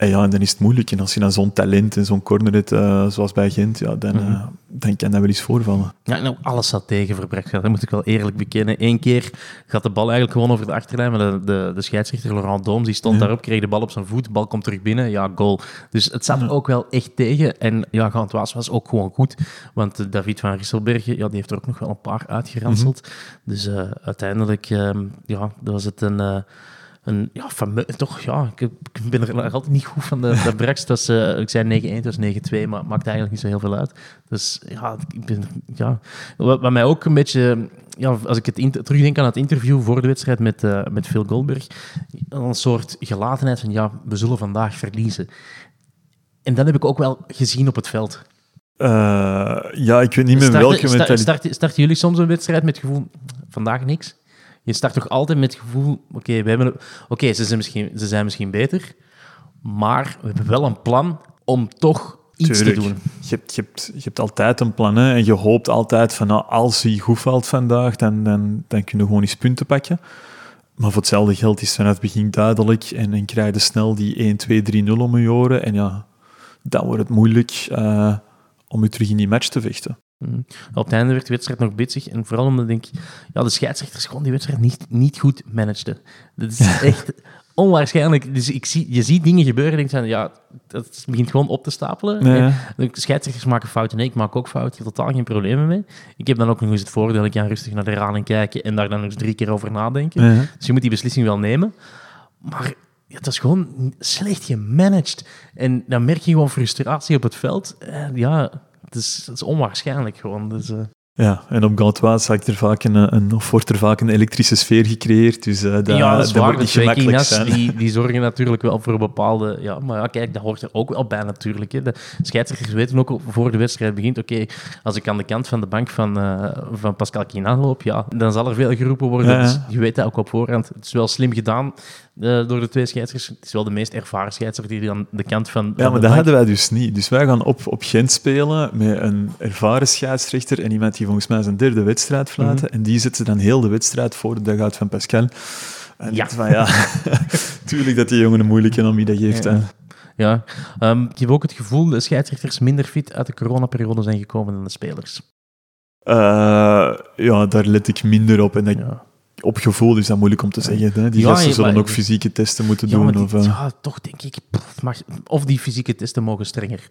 en, ja, en dan is het moeilijk. En als je dan zo'n talent en zo'n corner hebt, eh, zoals bij Gent, ja, dan, Mhm. eh, dan kan dat wel eens voorvallen. Ja, nou, alles zat tegen voor dat moet ik wel eerlijk bekennen. Eén keer gaat de bal eigenlijk gewoon over de achterlijn, maar de, de, de scheidsrechter Laurent Dooms die stond Ja. daarop, kreeg de bal op zijn voet, de bal komt terug binnen, ja, goal. Dus het zat ook wel echt tegen. En ja, Gantoise was ook gewoon goed, want eh, David van Risselbergen, ja, die heeft er ook nog wel een paar uitgeranseld. Dus eh, uiteindelijk ehm, ja, was het een... een ja, toch, ja, ik, ik ben er altijd niet goed van de, de Brex. Dat is, eh, ik zei 9-1, het was 9-2, maar het maakt eigenlijk niet zo heel veel uit. Dus ja, ik ben, ja. Wat, wat mij ook een beetje, ja, als ik het terugdenk aan het interview voor de wedstrijd met, eh, met Phil Goldberg, een soort gelatenheid van, ja, we zullen vandaag verliezen. En dat heb ik ook wel gezien op het veld. Eh, ja, ik weet niet meer welke mentaliteit... starten- starten jullie soms een wedstrijd met het gevoel, vandaag niks? Je start toch altijd met het gevoel, oké, we hebben, oké, ze, zijn misschien, ze zijn misschien beter, maar we hebben wel een plan om toch iets Tuurlijk. te doen. Je hebt, je, hebt, je hebt altijd een plan hè, en je hoopt altijd van nou, als hij goed valt vandaag, dan, dan, dan kun je gewoon eens punten pakken. Maar voor hetzelfde geld is vanaf het begin duidelijk en, en krijg je snel die 1, 2, 3, 0 om je oren. En ja, dan wordt het moeilijk eh, om je terug in die match te vechten. Mhm. Op het einde werd de wedstrijd nog bitsig. En vooral omdat ik denk, ja, de scheidsrechters gewoon die wedstrijd niet, niet goed manageden. Dat is [laughs] echt onwaarschijnlijk. Dus ik zie, je ziet dingen gebeuren en denkt van, ja, dat begint gewoon op te stapelen. Ja. En de scheidsrechters maken fouten. Nee, ik maak ook fouten. Ik heb totaal geen problemen mee. Ik heb dan ook nog eens het voordeel, ik kan rustig naar de herhaling kijken en daar dan nog eens drie keer over nadenken. Ja. Dus je moet die beslissing wel nemen. Maar ja, het is gewoon slecht gemanaged. En dan merk je gewoon frustratie op het veld. Ja, het is, het is onwaarschijnlijk gewoon. Dus, eh, Ja, en op Gantois zag ik er vaak een, een, of wordt er vaak een elektrische sfeer gecreëerd. Dus eh dat, ja, dat is waar. wordt niet gemakkelijk Kina's, zijn. die, [laughs] die zorgen natuurlijk wel voor bepaalde... Ja, maar ja, kijk, dat hoort er ook wel bij natuurlijk. Hè. De scheidsrechters weten ook voor de wedstrijd begint, oké, als ik aan de kant van de bank van, eh, van Pascal Quina loop, ja, dan zal er veel geroepen worden. Ja. Dus je weet dat ook op voorhand. Het is wel slim gedaan eh, door de twee scheidsrechters. Het is wel de meest ervaren scheidsrechter die aan de kant van, Ja, maar dat hadden wij dus niet. Dus wij gaan op, op Gent spelen met een ervaren scheidsrechter en iemand die volgens mij zijn derde wedstrijd fluiten. Mhm. En die zet ze dan heel de wedstrijd voor de dugout van Pascal. En Ja. van ja, [laughs] tuurlijk dat die jongen een moeilijke om wie dat geeft. Ja. hè. Ja, Ehm, ik heb ook het gevoel dat de scheidsrechters minder fit uit de coronaperiode zijn gekomen dan de spelers. Eh, ja, daar let ik minder op. En dat, Ja. Op gevoel is dat moeilijk om te zeggen. Hè. Die Ja, gasten zullen maar- ook fysieke testen moeten Ja, doen. die- of, eh, ja, toch denk ik, pff, mag, of die fysieke testen mogen strenger.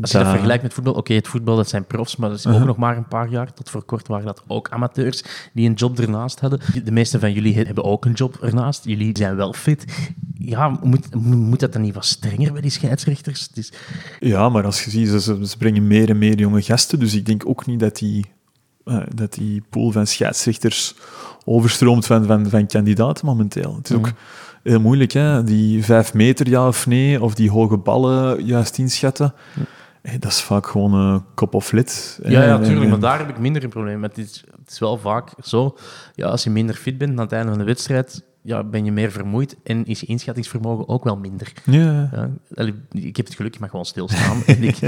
Als je dat Da- vergelijkt met voetbal, oké, het voetbal dat zijn profs, maar dat is ook Uh-huh. nog maar een paar jaar. Tot voor kort waren dat ook amateurs die een job ernaast hadden. De meeste van jullie hebben ook een job ernaast. Jullie zijn wel fit. Ja, moet, moet dat dan niet wat strenger bij die scheidsrechters? Het is, Ja, maar als je ziet, ze ze brengen meer en meer jonge gasten. Dus ik denk ook niet dat die, eh, dat die pool van scheidsrechters overstroomt van, van, van kandidaten momenteel. Het is ook Mhm. heel moeilijk, hè? die vijf meter ja of nee, of die hoge ballen juist inschatten. Eh, dat is vaak gewoon een kop of lid. ja, ja, En- tuurlijk, en- maar daar heb ik minder een probleem met. Het is, het is wel vaak zo, ja, als je minder fit bent aan het einde van de wedstrijd, ja, ben je meer vermoeid en is je inschattingsvermogen ook wel minder. Ja, Ja, ik heb het geluk, ik mag gewoon stilstaan. [laughs] en ik,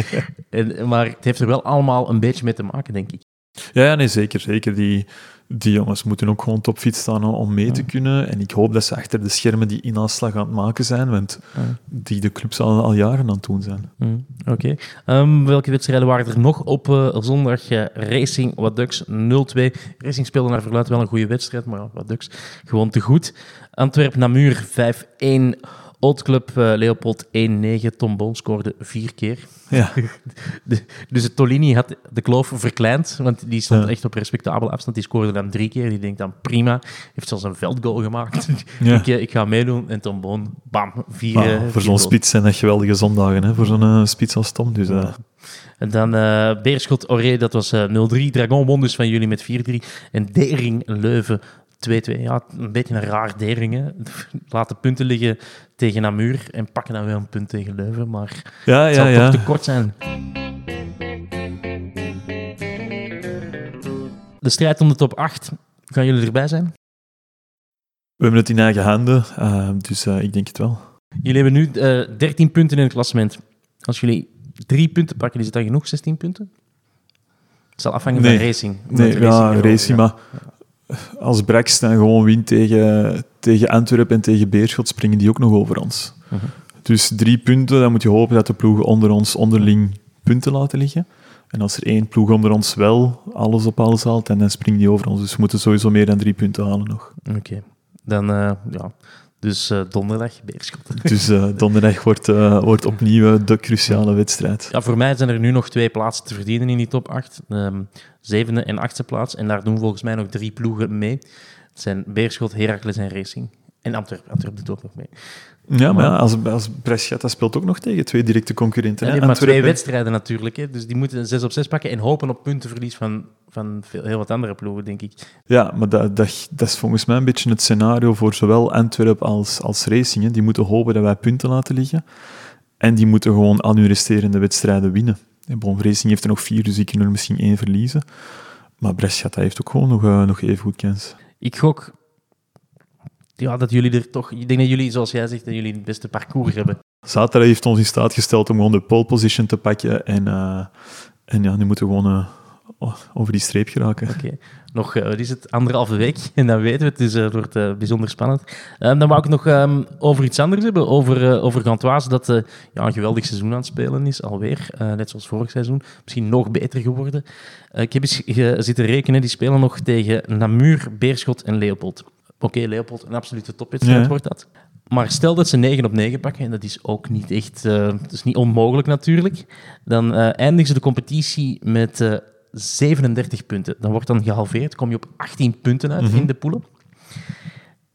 en, maar het heeft er wel allemaal een beetje mee te maken, denk ik. Ja, ja, nee, zeker. zeker. Die, die jongens moeten ook gewoon topfit staan om- mee te kunnen. En ik hoop dat ze achter de schermen die inhaalslag aan het maken zijn, want die de clubs al, al jaren aan het doen zijn. Mm, Oké. Ehm, welke wedstrijden waren er nog op eh, zondag? Racing Waddux 0-2. Racing speelde naar verluid wel een goede wedstrijd, maar ja, Waddux gewoon te goed. Antwerp Namur 5-1. Old Club eh, Leopold 1-9. Tom Boon scoorde vier keer. Ja. [laughs] De- dus het Tolini had de kloof verkleind, want die stond Ja. echt op respectabele afstand. Die scoorde dan drie keer. Die denkt dan prima. Heeft zelfs een veldgoal gemaakt. [laughs] Ja. ik, eh, ik ga meedoen. En Tom Boon, bam, vier. Maar eh, voor vier zo'n spits zijn dat geweldige zondagen, hè? voor zo'n spits als Tom. Dus, En dan Beerschot Oré, dat was eh 0-3. Dragon won dus van jullie met 4-3. En Dering Leuven 2-2. Ja, een beetje een raar Dering. Hè. [laughs] Laten punten liggen tegen Namur en pakken dan weer een punt tegen Leuven. Maar ja, het ja, zal ja. toch te kort zijn. De strijd om de top 8. Gaan jullie erbij zijn? We hebben het in eigen handen, eh, dus eh, ik denk het wel. Jullie hebben nu eh 13 punten in het klassement. Als jullie drie punten pakken, is het dan genoeg? 16 punten? Het zal afhangen Nee. van Racing. Nee, Want ja, Racing, maar als Brax dan gewoon wint tegen, tegen Antwerpen en tegen Beerschot, springen die ook nog over ons. Dus drie punten, dan moet je hopen dat de ploegen onder ons onderling punten laten liggen. En als er één ploeg onder ons wel alles op alles haalt, en dan springen die over ons. Dus we moeten sowieso meer dan drie punten halen nog. Oké. Dan, eh, ja. Dus eh, donderdag, Beerschot. Dus eh, donderdag wordt, eh, wordt opnieuw de cruciale wedstrijd. Ja, voor mij zijn er nu nog twee plaatsen te verdienen in die top 8. Ehm, zevende en achtste plaats. En daar doen volgens mij nog drie ploegen mee. Het zijn Beerschot, Heracles en Racing. En Antwerpen. Antwerpen doet ook nog mee. Ja, maar Maar- ja, als, als Brescia speelt ook nog tegen twee directe concurrenten. Ja, die maar twee wedstrijden natuurlijk. Hè. Dus die moeten 6 op 6 pakken en hopen op puntenverlies van, van veel, heel wat andere ploegen, denk ik. Ja, maar dat, dat, dat is volgens mij een beetje het scenario voor zowel Antwerpen als, als Racing. hè. Die moeten hopen dat wij punten laten liggen. En die moeten gewoon aan hun resterende wedstrijden winnen. En Bon, Racing heeft er nog vier, dus die kunnen er misschien één verliezen. Maar Brescia dat heeft ook gewoon nog, eh, nog even goed kans. Ik gok ja, dat jullie er toch... Ik denk dat jullie, zoals jij zegt, dat jullie het beste parcours hebben. Zaterdag heeft ons in staat gesteld om gewoon de pole position te pakken. En, uh, en ja, nu moeten we gewoon uh, over die streep geraken. Oké. Okay. Nog, uh, wat is het, anderhalve week. [laughs] En dan weten we het, dus het wordt bijzonder spannend. dan wou ik nog um, over iets anders hebben. Over, over Gantoise, dat ja, een geweldig seizoen aan het spelen is, alweer. net zoals vorig seizoen. Misschien nog beter geworden. ik heb eens zitten rekenen, die spelen nog tegen Namur, Beerschot en Leopold. Oké, okay, Leopold, een absolute topwedstrijd ja. wordt dat. Maar stel dat ze 9 op 9 pakken, en dat is ook niet echt, uh, dat is niet onmogelijk natuurlijk, dan uh, eindigen ze de competitie met uh, 37 punten. Dan wordt dan gehalveerd, kom je op 18 punten uit mm -hmm. in de poelen.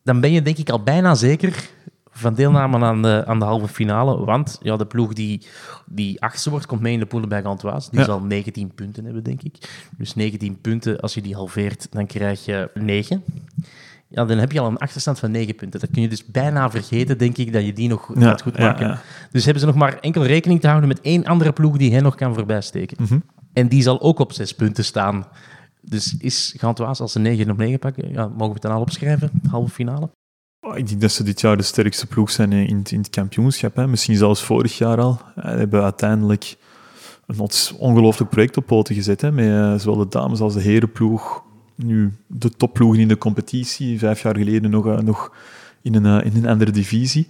Dan ben je denk ik al bijna zeker van deelname aan de, aan de halve finale, want ja, de ploeg die, die achtste wordt, komt mee in de poelen bij Gantoise. Die ja. zal 19 punten hebben, denk ik. Dus 19 punten, als je die halveert, dan krijg je 9 ja, dan heb je al een achterstand van 9 punten. Dat kun je dus bijna vergeten, denk ik, dat je die nog ja, gaat goed maken. Ja, ja. Dus hebben ze nog maar enkel rekening te houden met één andere ploeg die hen nog kan voorbijsteken. Mm -hmm. En die zal ook op 6 punten staan. Dus is Gantoise, als ze 9 op 9 pakken, ja, mogen we het dan al opschrijven, halve finale? Oh, ik denk dat ze dit jaar de sterkste ploeg zijn in, in het kampioenschap. Hè. Misschien zelfs vorig jaar al. Ze hebben uiteindelijk een ongelooflijk project op poten gezet. Hè, met uh, zowel de dames als de herenploeg nu de topploegen in de competitie. Vijf jaar geleden nog, uh, nog in, een, uh, in een andere divisie.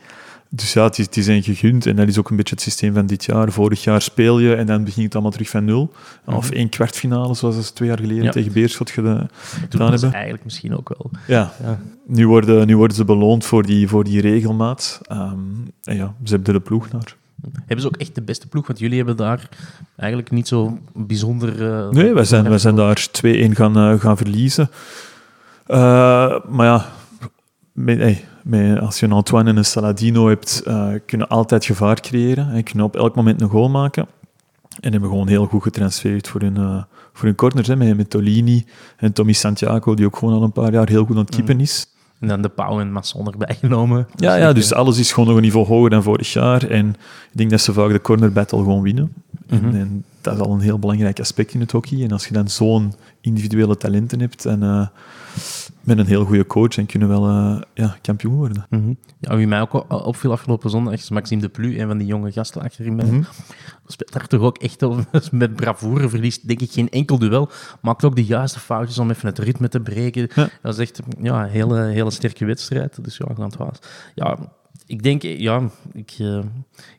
Dus ja, het is, een gegund. En dat is ook een beetje het systeem van dit jaar. Vorig jaar speel je en dan begint het allemaal terug van nul. -hmm. Of één kwartfinale, zoals ze twee jaar geleden ja. tegen Beerschot gedaan hebben. eigenlijk misschien ook wel. Ja, ja. Nu, worden, nu worden ze beloond voor die, voor die regelmaat. Um, en ja, ze hebben er de ploeg naar. Hebben ze ook echt de beste ploeg? Want jullie hebben daar eigenlijk niet zo bijzonder... Uh, nee, wij zijn, wij zijn daar 2-1 gaan, uh, gaan verliezen. Uh, maar ja, met, hey, met, als je een Antoine en een Saladino hebt, kunnen altijd gevaar creëren. En kunnen op elk moment een goal maken. En hebben gewoon heel goed getransfereerd voor hun, voor hun corners. Hè, met, met Tolini en Tommy Santiago, die ook gewoon al een paar jaar heel goed aan het keepen mm. is. En dan de Pauw en Masson erbij [laughs] genomen. Ja, ja, dus alles is gewoon nog een niveau hoger dan vorig jaar. En ik denk dat ze vaak de corner battle gewoon winnen. Mm -hmm. en, en, dat is al een heel belangrijk aspect in het hockey. En als je dan zo'n individuele talenten hebt en uh, met een heel goede coach, en kunnen wel uh, ja, kampioen worden. Mm -hmm. Ja, wie mij ook opviel afgelopen zondag is Maxime de Plu, een van die jonge gasten achterin mij. Mm -hmm. Speelt daar toch ook echt [laughs] met bravoure, verliest denk ik geen enkel duel, maakt ook de juiste foutjes om even het ritme te breken. Ja. Dat is echt ja, een hele, hele sterke wedstrijd. Dus ja, het was. Ja, ik denk, ja ik, uh,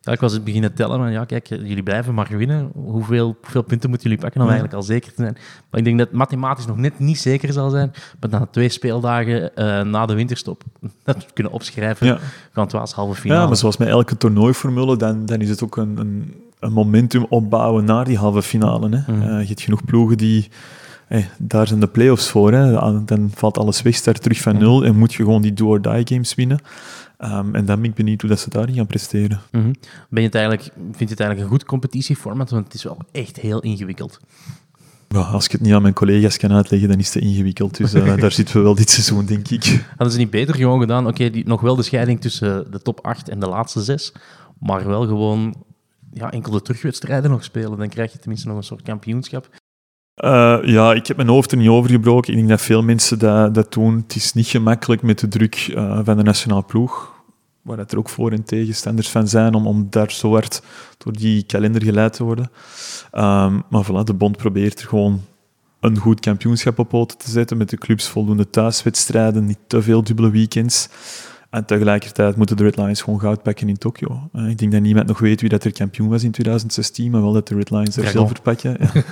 ja, ik was het beginnen tellen, maar ja, kijk, jullie blijven maar winnen. Hoeveel, hoeveel punten moeten jullie pakken om ja. eigenlijk al zeker te zijn? Maar ik denk dat het mathematisch nog net niet zeker zal zijn, maar na twee speeldagen uh, na de winterstop [laughs] dat we kunnen opschrijven, ja. gaan het was halve finale. Ja, maar zoals met elke toernooiformule, dan, dan is het ook een, een, een momentum opbouwen naar die halve finale. Hè. Mm. Uh, je hebt genoeg ploegen die... Hey, daar zijn de play-offs voor. Hè. Dan valt alles weg, start terug van nul en moet je gewoon die do-or-die games winnen. Um, en dan ben ik benieuwd hoe dat ze daarin gaan presteren. Mm -hmm. ben je het eigenlijk, vind je het eigenlijk een goed competitieformat? Want het is wel echt heel ingewikkeld. Ja, als ik het niet aan mijn collega's kan uitleggen, dan is het ingewikkeld. Dus uh, [laughs] daar zitten we wel dit seizoen, denk ik. Hadden ze niet beter gewoon gedaan? Oké, okay, nog wel de scheiding tussen de top 8 en de laatste 6, maar wel gewoon ja, enkel de terugwedstrijden nog spelen. Dan krijg je tenminste nog een soort kampioenschap. Uh, ja, ik heb mijn hoofd er niet over gebroken. Ik denk dat veel mensen dat, dat doen. Het is niet gemakkelijk met de druk uh, van de nationale ploeg waar er ook voor- en tegenstanders van zijn, om, om daar zo hard door die kalender geleid te worden. Um, maar voilà, de bond probeert er gewoon een goed kampioenschap op poten te zetten, met de clubs voldoende thuiswedstrijden, niet te veel dubbele weekends. En tegelijkertijd moeten de Red Lions gewoon goud pakken in Tokio. Uh, ik denk dat niemand nog weet wie dat er kampioen was in 2016, maar wel dat de Red Lions er zilver pakken. Ja. [laughs]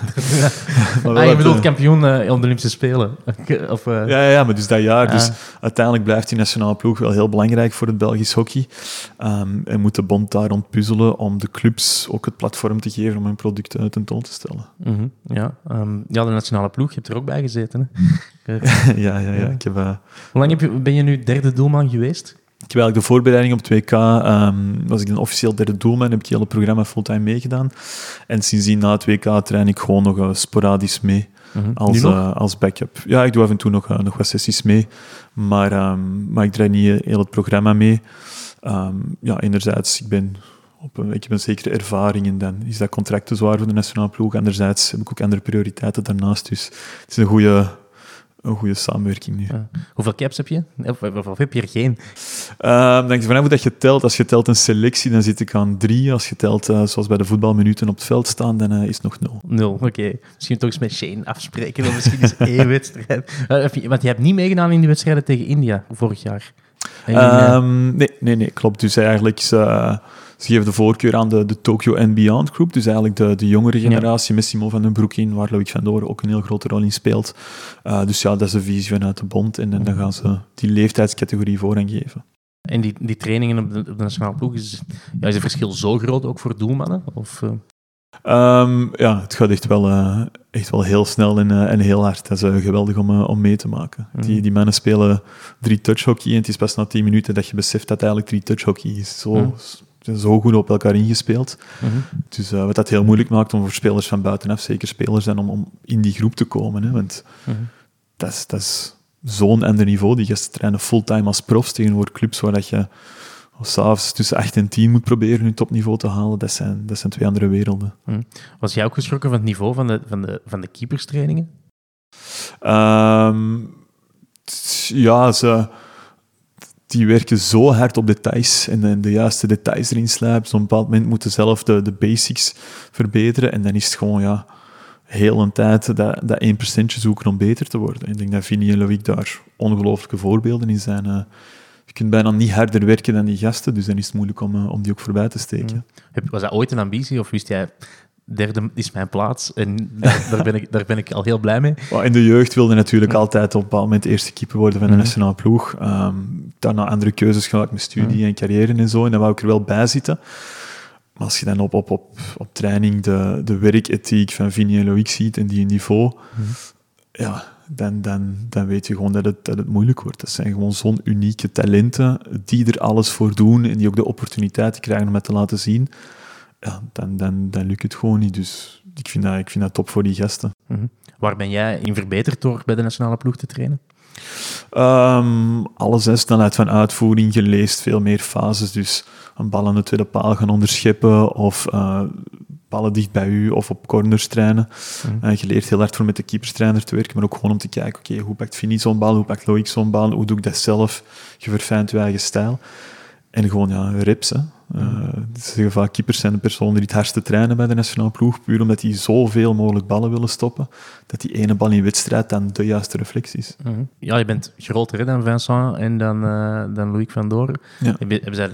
[laughs] maar ah, je bedoelt uh, kampioen uh, de Olympische Spelen? [laughs] of, ja, ja, ja, maar dus dat jaar. Dus uiteindelijk blijft die nationale ploeg wel heel belangrijk voor het Belgisch hockey. Um, en moet de bond daar ontpuzzelen om de clubs ook het platform te geven om hun producten tentoon te stellen. Mm -hmm. ja, um, ja, de nationale ploeg, je hebt er ook bij gezeten. Hè? [laughs] ja, ja, ja. Ik heb, Hoe lang heb je, ben je nu derde doelman geweest? Ik heb eigenlijk de voorbereiding op 2K, um, was ik een officieel derde doelman, heb ik het hele programma fulltime meegedaan. En sindsdien na het WK train ik gewoon nog uh, sporadisch mee. Mm -hmm. als, uh, als backup. Ja, ik doe af en toe nog, uh, nog wat sessies mee, maar, um, maar ik draai niet heel het programma mee. Um, ja, enerzijds, ik ben op een, ik heb een zekere ervaring en dan is dat contract te zwaar voor de nationale ploeg. Anderzijds heb ik ook andere prioriteiten daarnaast. Dus het is een goede een goede samenwerking nu. Ja. Hoeveel caps heb je? Of, of- of heb je er geen? Ehm denk je vanaf hoe dat je telt. Als je telt een selectie, dan zit ik aan drie. Als je telt, eh, zoals bij de voetbalminuten op het veld staan, dan eh, is het nog nul. Nul, oké. Misschien toch eens met Shane afspreken of misschien eens één [laughs] wedstrijd. Eh, Want je hebt niet meegedaan in die wedstrijden tegen India vorig jaar. Eh, Ehm, nee, nee, nee, klopt. Dus eigenlijk, ze, ze geven de voorkeur aan de, de Tokyo and Beyond groep. Dus eigenlijk de, de jongere generatie, met Simon van den Broek in, waar Loïc van Doren ook een heel grote rol in speelt. Eh, dus ja, dat is een visie vanuit de bond. En, en dan gaan ze die leeftijdscategorie voorrang geven. En die, die trainingen op de, op de nationale ploeg, is, ja, is het verschil zo groot ook voor doelmannen? Of, eh, Ehm, ja, het gaat echt wel, eh, echt wel heel snel en, en heel hard. Dat is geweldig om, om mee te maken. Mhm. Die, die mannen spelen drie touchhockey en het is pas na tien minuten dat je beseft dat het eigenlijk drie touchhockey is. Zo, Mhm. Zo goed op elkaar ingespeeld. mhm. Dus eh, wat dat heel moeilijk maakt om voor spelers van buitenaf, zeker spelers zijn, om, om in die groep te komen. Hè, want Mhm. dat is, dat is zo'n ander niveau. Die gasten trainen fulltime als profs tegenover clubs waar dat je s'avonds tussen 8 en 10 moet proberen je topniveau te halen. Dat zijn, dat zijn twee andere werelden. Was jij ook geschrokken van het niveau van de, van de, van de keeperstrainingen? Ehm, ja, ze, die werken zo hard op details en de, de juiste details erin slijpen. Dus op een bepaald moment moeten ze zelf de, de basics verbeteren. En dan is het gewoon ja, heel een tijd dat, dat 1% zoeken om beter te worden. Ik denk dat Vinnie en Loïc daar ongelooflijke voorbeelden in zijn. eh. je kunt bijna niet harder werken dan die gasten, dus dan is het moeilijk om, eh, om die ook voorbij te steken. Heb- Was dat ooit een ambitie of wist jij, derde is mijn plaats en daar, daar ben ik, daar ben ik al heel blij mee? In de jeugd wilde natuurlijk altijd op een bepaald moment eerste keeper worden van de Mhm. nationale ploeg. Ehm, daarna andere keuzes gemaakt met studie en carrière en zo. En dan wou ik er wel bij zitten. Maar als je dan op, op, op, op training de, de werkethiek van Vinnie en Loïc ziet en die niveau, ja, dan, dan, dan weet je gewoon dat het, dat het moeilijk wordt. Dat zijn gewoon zo'n unieke talenten die er alles voor doen en die ook de opportuniteit krijgen om het te laten zien. Ja, dan, dan, dan lukt het gewoon niet. Dus ik vind dat, ik vind dat top voor die gasten. Mhm. Waar ben jij in verbeterd door bij de nationale ploeg te trainen? Ehm alle zes snelheid van uitvoering, geleest veel meer fases. Dus een bal aan de tweede paal gaan onderscheppen of eh, ballen dicht bij u of op corners trainen. Mhm. Eh, je leert heel hard voor met de keeperstrainer te werken, maar ook gewoon om te kijken, oké, hoe pakt Vinnie zo'n bal, hoe pakt Loïc zo'n bal, hoe doe ik dat zelf? Je verfijnt je eigen stijl. En gewoon, ja, reps, hè. Ze zeggen vaak, keepers zijn de personen die het hardste trainen bij de nationale ploeg, puur omdat die zoveel mogelijk ballen willen stoppen, dat die ene bal in wedstrijd dan de juiste reflex is. Mhm. Ja, je bent groter dan Vincent en dan, eh, dan Loïc van Doren. Ja.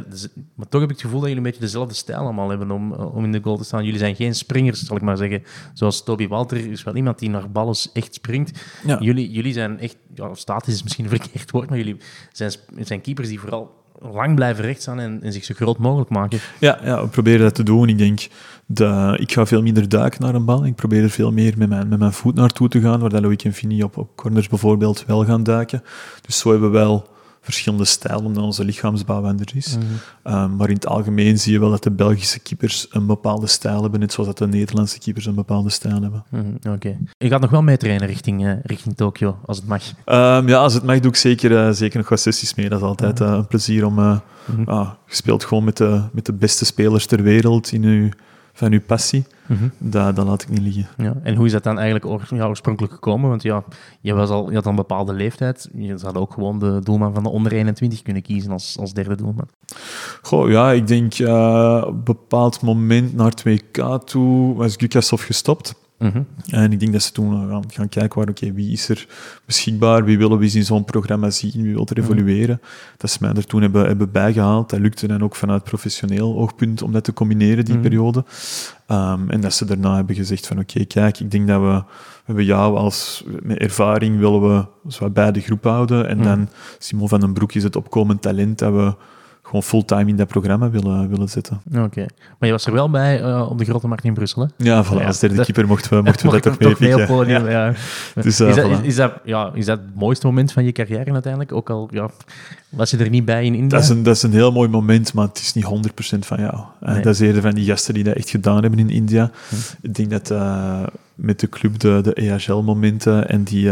Dus- maar toch heb ik het gevoel dat jullie een beetje dezelfde stijl allemaal hebben om, eh, om in de goal te staan. Jullie zijn geen springers, zal ik maar zeggen. Zoals Toby Walter is wel iemand die naar ballen echt springt. Ja. Jullie, jullie zijn echt, ja, statisch is misschien een verkeerd woord, maar jullie zijn, zijn keepers die vooral lang blijven rechtstaan en, en zich zo groot mogelijk maken. Ja, ja, we proberen dat te doen. Ik denk, de, ik ga veel minder duiken naar een bal. Ik probeer er veel meer met mijn, met mijn voet naartoe te gaan, waar dat Loïc en Fini op, op corners bijvoorbeeld wel gaan duiken. Dus zo hebben we wel verschillende stijlen, omdat onze lichaamsbouw anders is. Um, maar in het algemeen zie je wel dat de Belgische keepers een bepaalde stijl hebben, net zoals dat de Nederlandse keepers een bepaalde stijl hebben. Mhm, Oké. Je gaat nog wel mee trainen richting, eh, richting Tokio, als het mag. Um, ja, als het mag, doe ik zeker, eh, zeker nog wat sessies mee. Dat is altijd eh, een plezier om... Mhm. ah, je speelt gewoon met de, met de beste spelers ter wereld in uw, van uw passie. Mhm. Dat, dat laat ik niet liggen. Ja, en hoe is dat dan eigenlijk ja, oorspronkelijk gekomen? Want ja, je, was al, je had al een bepaalde leeftijd. Je zou ook gewoon de doelman van de onder 21 kunnen kiezen als, als derde doelman. Goh, ja, ik denk eh, op een bepaald moment naar 2K toe was Gukasov gestopt. Mhm. En ik denk dat ze toen gaan, gaan kijken waar, oké, wie is er beschikbaar, wie willen we in zo'n programma zien, wie wil er evolueren. Dat ze mij er toen hebben, hebben bijgehaald. Dat lukte dan ook vanuit professioneel oogpunt om dat te combineren, die Mhm. periode. Ehm, en dat ze daarna hebben gezegd van, oké, kijk, ik denk dat we, we hebben jou als, met ervaring willen we zo bij de groep houden. En Mhm. dan Simon van den Broek is het opkomend talent dat we gewoon fulltime in dat programma willen, willen zetten. Oké. Maar je was er wel bij eh, op de Grote Markt in Brussel, hè? Ja, voilà, Ja, als derde [laughs] keeper mochten we, mochten we dat toch mee mee op pikken. podium, Ja. ja. [laughs] Dus, eh, is, dat, voilà. is, is dat, ja, is dat het mooiste moment van je carrière uiteindelijk? Ook al ja, was je er niet bij in India? Dat is, een, dat is een heel mooi moment, maar het is niet 100% van jou. Eh, Nee. Dat is eerder van die gasten die dat echt gedaan hebben in India. Hm. Ik denk dat met de club de, de EHL-momenten en die,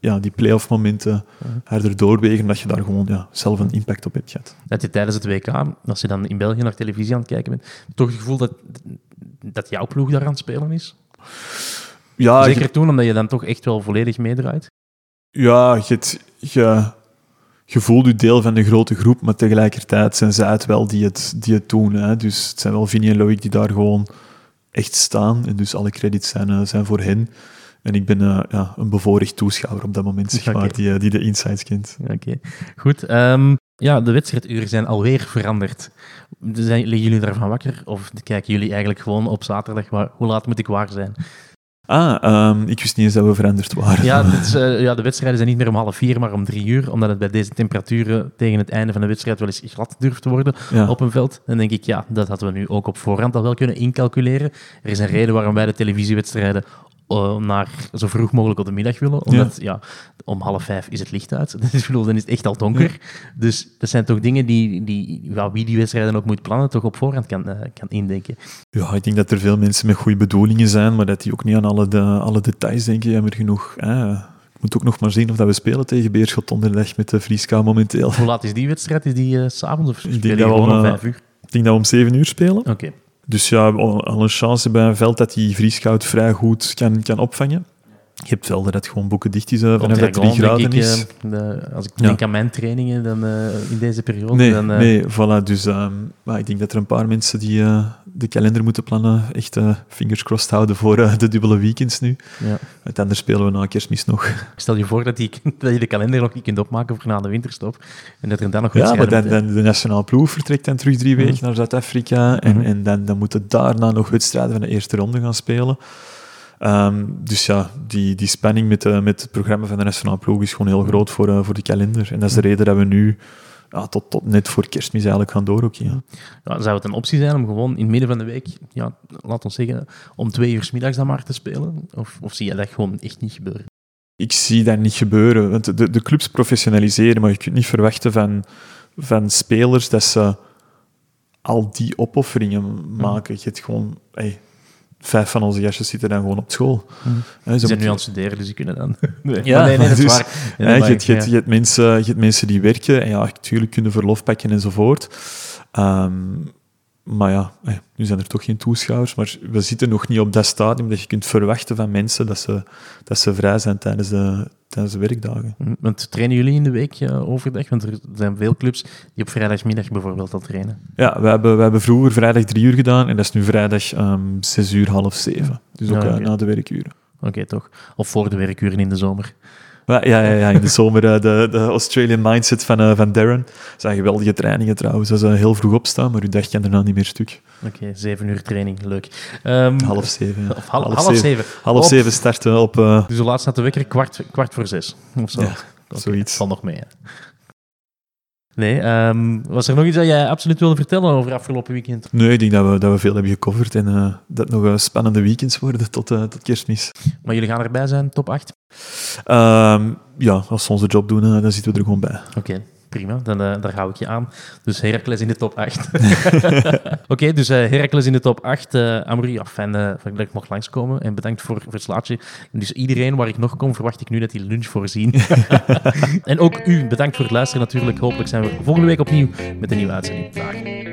ja, die play-off-momenten Hm. harder doorwegen, dat je daar gewoon ja, zelf een impact op hebt gehad. Dat je tijdens het WK, als je dan in België naar televisie aan het kijken bent, toch het gevoel dat, dat jouw ploeg daar aan het spelen is? Ja, Zeker toen, omdat je dan toch echt wel volledig meedraait. Ja, je, je, je voelt je deel van de grote groep, maar tegelijkertijd zijn zij het wel die het, die het doen. Hè. Dus het zijn wel Vinnie en Loïc die daar gewoon echt staan. En dus alle credits zijn, eh, zijn voor hen. En ik ben eh, ja, een bevoorrecht toeschouwer op dat moment, zeg [laughs] maar, die, eh, die de insights kent. Oké, goed. Ehm, ja, de wedstrijduren zijn alweer veranderd. Zijn, liggen jullie daarvan wakker? Of kijken jullie eigenlijk gewoon op zaterdag, hoe laat moet ik waar zijn? Ah, ehm, ik wist niet eens dat we veranderd waren. Ja, is, [laughs] eh, ja, de wedstrijden zijn niet meer om half vier, maar om drie uur. Omdat het bij deze temperaturen tegen het einde van de wedstrijd wel eens glad durft te worden Ja. op een veld. Dan denk ik, ja, dat hadden we nu ook op voorhand al wel kunnen incalculeren. Er is een reden waarom wij de televisiewedstrijden eh, naar zo vroeg mogelijk op de middag willen. Omdat, ja, om half vijf is het licht uit. [laughs] Dus ik bedoel, dan is het echt al donker. Dus dat zijn toch dingen die, die ja, wie die wedstrijden ook moet plannen, toch op voorhand kan, eh, kan indenken. Ja, ik denk dat er veel mensen met goede bedoelingen zijn, maar dat die ook niet aan alle, de, alle details denken. Jammer genoeg. hè. Ik moet ook nog maar zien of dat we spelen tegen Beerschot donderdag met de Vrieska momenteel. Hoe laat is die wedstrijd? Is die eh, s s'avonds of denk spelen dat die we om eh, vijf uur? Ik denk dat we om 7 uur spelen. Oké. Dus ja, al een chance bij een veld dat die vriesgoud vrij goed kan, kan opvangen. Je hebt velden dat gewoon boeken dicht is, eh, vanaf dat het 3 Tergon, denk graden ik, is. eh, de- als ik Ja. denk aan mijn trainingen dan, eh, in deze periode, Nee, dan... eh, nee, voilà. Dus ehm, maar ik denk dat er een paar mensen die de kalender moeten plannen, echt fingers crossed houden voor de dubbele weekends nu. ja. Het anders spelen we na kerstmis nog. [laughs] Ik stel je voor dat, die, [laughs] dat je de kalender nog niet kunt opmaken voor na de winterstop. En dat er dan nog Ja, maar dan, dan de nationale ploeg vertrekt dan terug drie weken Mhm. naar Zuid-Afrika. En, Mhm. en dan, dan moeten daarna nog wedstrijden van de eerste ronde gaan spelen. Ehm, dus ja, die, die spanning met, eh, met het programma van de nationale ploeg is gewoon heel groot voor, eh, voor de kalender. En dat is de reden dat we nu ja, tot, tot net voor kerstmis eigenlijk gaan doorrokken. Ja. Ja, zou het een optie zijn om gewoon in het midden van de week, ja, laat ons zeggen, om twee uur 's middags dan maar te spelen? Of, of zie je dat gewoon echt niet gebeuren? Ik zie dat niet gebeuren. Want de, de clubs professionaliseren, maar je kunt niet verwachten van, van spelers dat ze al die opofferingen maken. Je hebt gewoon... hey, vijf van onze gastjes zitten dan gewoon op school. Mhm. Hè, Ze zijn nu aan het studeren, dus die kunnen dan... [laughs] Nee, Ja, nee, nee, dat is dus, waar. Dat je, je, hebt- ja. je hebt mensen, je hebt mensen die werken en ja, natuurlijk kunnen verlof pakken enzovoort. Ehm, maar ja, nu zijn er toch geen toeschouwers, maar we zitten nog niet op dat stadium dat je kunt verwachten van mensen dat ze, dat ze vrij zijn tijdens de, tijdens de werkdagen. Mhm. Want trainen jullie in de week eh, overdag? Want er zijn veel clubs die op vrijdagmiddag bijvoorbeeld al trainen. Ja, we hebben, we hebben vroeger vrijdag drie uur gedaan en dat is nu vrijdag ehm zes uur, half zeven. Dus ook Ja, eh, na de werkuren. Oké, toch? Of voor de werkuren in de zomer. Ja, ja, ja, in de zomer eh, de, de Australian mindset van, eh, van Darren. Dat zijn geweldige trainingen trouwens. Dat is heel vroeg opstaan, maar uw dag kan daarna niet meer stuk. Oké, zeven uur training, leuk. Ehm, Half zeven. ja. Of half, half zeven. Half Op- zeven starten op... eh, Dus de laatste staat de wekker kwart, kwart voor zes. Of zo. Ja, zoiets. Valt nog mee. hè. Nee, ehm, was er nog iets dat jij absoluut wilde vertellen over afgelopen weekend? nee, ik denk dat we, dat we veel hebben gecoverd en eh, dat het nog eh, spannende weekends worden tot, eh, tot kerstmis. Maar jullie gaan erbij zijn, top 8? Ehm, ja, als we onze job doen, dan zitten we er gewoon bij. Oké, prima. Dan, eh, daar hou ik je aan. Dus Heracles in de top 8. [laughs] Oké, dus eh Heracles in de top 8. eh Amory, ja, fijn eh, dat ik mocht langskomen. En bedankt voor, voor het slaatje. En dus iedereen waar ik nog kom, verwacht ik nu dat die lunch voorzien. [laughs] en ook u, bedankt voor het luisteren natuurlijk. Hopelijk zijn we volgende week opnieuw met een nieuwe uitzending. Dag.